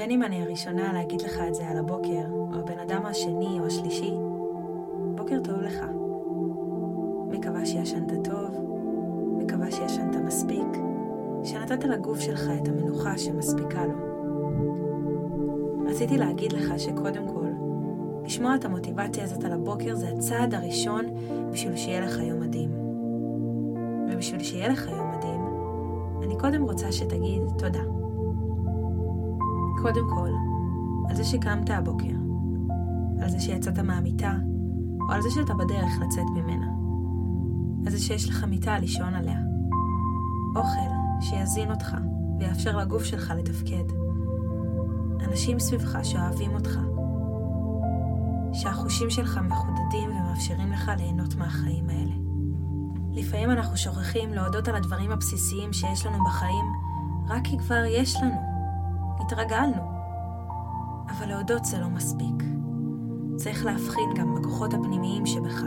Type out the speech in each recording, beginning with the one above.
בין אם אני הראשונה להגיד לך את זה על הבוקר, או הבן אדם השני או השלישי, בוקר טוב לך. מקווה שישנת טוב, מקווה שישנת מספיק, שנתת לגוף שלך את המנוחה שמספיקה לו. רציתי להגיד לך שקודם כל, לשמוע את המוטיבציה הזאת על הבוקר זה הצעד הראשון בשביל שיהיה לך יום מדהים. ובשביל שיהיה לך יום מדהים, אני קודם רוצה שתגיד תודה. קודם כל, על זה שקמת הבוקר, על זה שיצאת מהמיטה, או על זה שאתה בדרך לצאת ממנה. על זה שיש לך מיטה לישון עליה. אוכל שיזין אותך ויאפשר לגוף שלך לתפקד. אנשים סביבך שאוהבים אותך. שהחושים שלך מחודדים ומאפשרים לך ליהנות מהחיים האלה. לפעמים אנחנו שוכחים להודות על הדברים הבסיסיים שיש לנו בחיים, רק כי כבר יש לנו. התרגלנו. אבל להודות זה לא מספיק. צריך להבחין גם בכוחות הפנימיים שבך.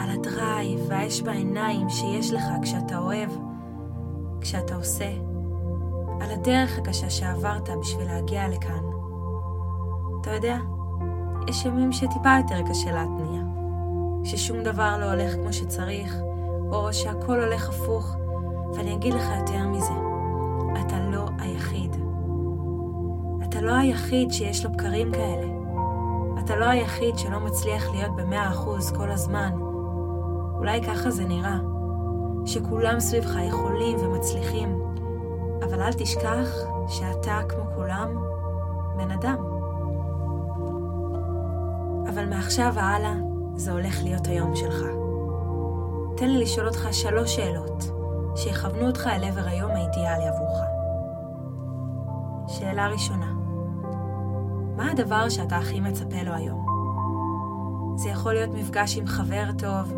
על הדרייב והאש בעיניים שיש לך כשאתה אוהב, כשאתה עושה. על הדרך הקשה שעברת בשביל להגיע לכאן. אתה יודע, יש ימים שטיפה יותר קשה להתניע. ששום דבר לא הולך כמו שצריך, או שהכל הולך הפוך, ואני אגיד לך יותר מזה, אתה לא היחיד. אתה לא היחיד שיש לו בקרים כאלה. אתה לא היחיד שלא מצליח להיות במאה אחוז כל הזמן. אולי ככה זה נראה, שכולם סביבך יכולים ומצליחים, אבל אל תשכח שאתה, כמו כולם, בן אדם. אבל מעכשיו והלאה, זה הולך להיות היום שלך. תן לי לשאול אותך שלוש שאלות שיכוונו אותך אל עבר היום האידיאלי עבורך. שאלה ראשונה, מה הדבר שאתה הכי מצפה לו היום? זה יכול להיות מפגש עם חבר טוב,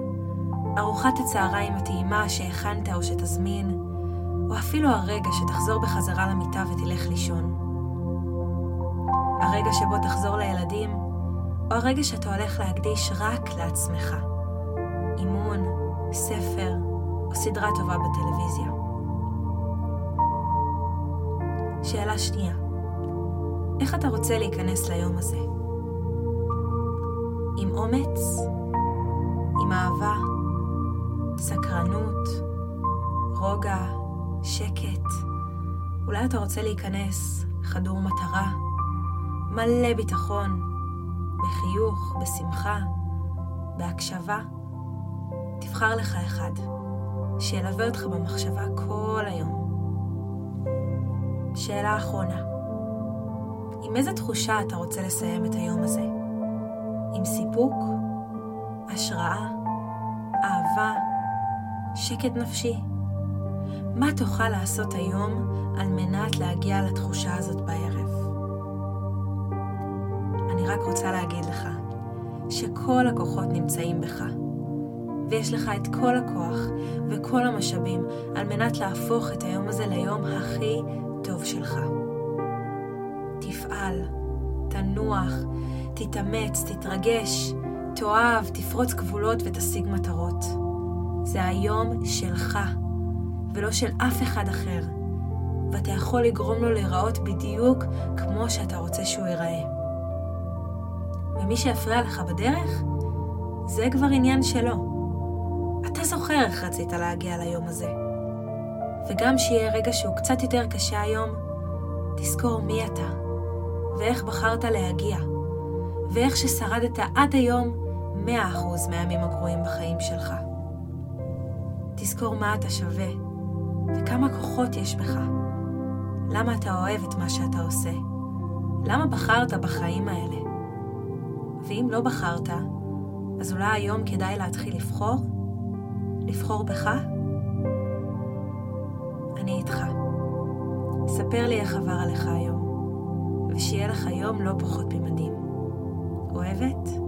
ארוחת הצהריים הטעימה שהכנת או שתזמין, או אפילו הרגע שתחזור בחזרה למיטה ותלך לישון. הרגע שבו תחזור לילדים, או הרגע שאתה הולך להקדיש רק לעצמך. אימון, ספר או סדרה טובה בטלוויזיה. שאלה שנייה, איך אתה רוצה להיכנס ליום הזה? עם אומץ? עם אהבה? סקרנות? רוגע? שקט? אולי אתה רוצה להיכנס חדור מטרה? מלא ביטחון? בחיוך? בשמחה? בהקשבה? תבחר לך אחד, שילווה אותך במחשבה כל היום. שאלה אחרונה, עם איזה תחושה אתה רוצה לסיים את היום הזה? עם סיפוק? השראה? אהבה? שקט נפשי? מה תוכל לעשות היום על מנת להגיע לתחושה הזאת בערב? אני רק רוצה להגיד לך שכל הכוחות נמצאים בך, ויש לך את כל הכוח וכל המשאבים על מנת להפוך את היום הזה ליום הכי טוב שלך. תפעל, תנוח, תתאמץ, תתרגש, תאהב, תפרוץ גבולות ותשיג מטרות. זה היום שלך, ולא של אף אחד אחר, ואתה יכול לגרום לו להיראות בדיוק כמו שאתה רוצה שהוא ייראה. ומי שיפריע לך בדרך, זה כבר עניין שלו. אתה זוכר איך רצית להגיע ליום הזה. וגם שיהיה רגע שהוא קצת יותר קשה היום, תזכור מי אתה, ואיך בחרת להגיע, ואיך ששרדת עד היום 100% מהימים הגרועים בחיים שלך. תזכור מה אתה שווה, וכמה כוחות יש בך. למה אתה אוהב את מה שאתה עושה? למה בחרת בחיים האלה? ואם לא בחרת, אז אולי היום כדאי להתחיל לבחור? לבחור בך? אני איתך. ספר לי איך עבר עליך היום, ושיהיה לך יום לא פחות ממדהים. אוהבת?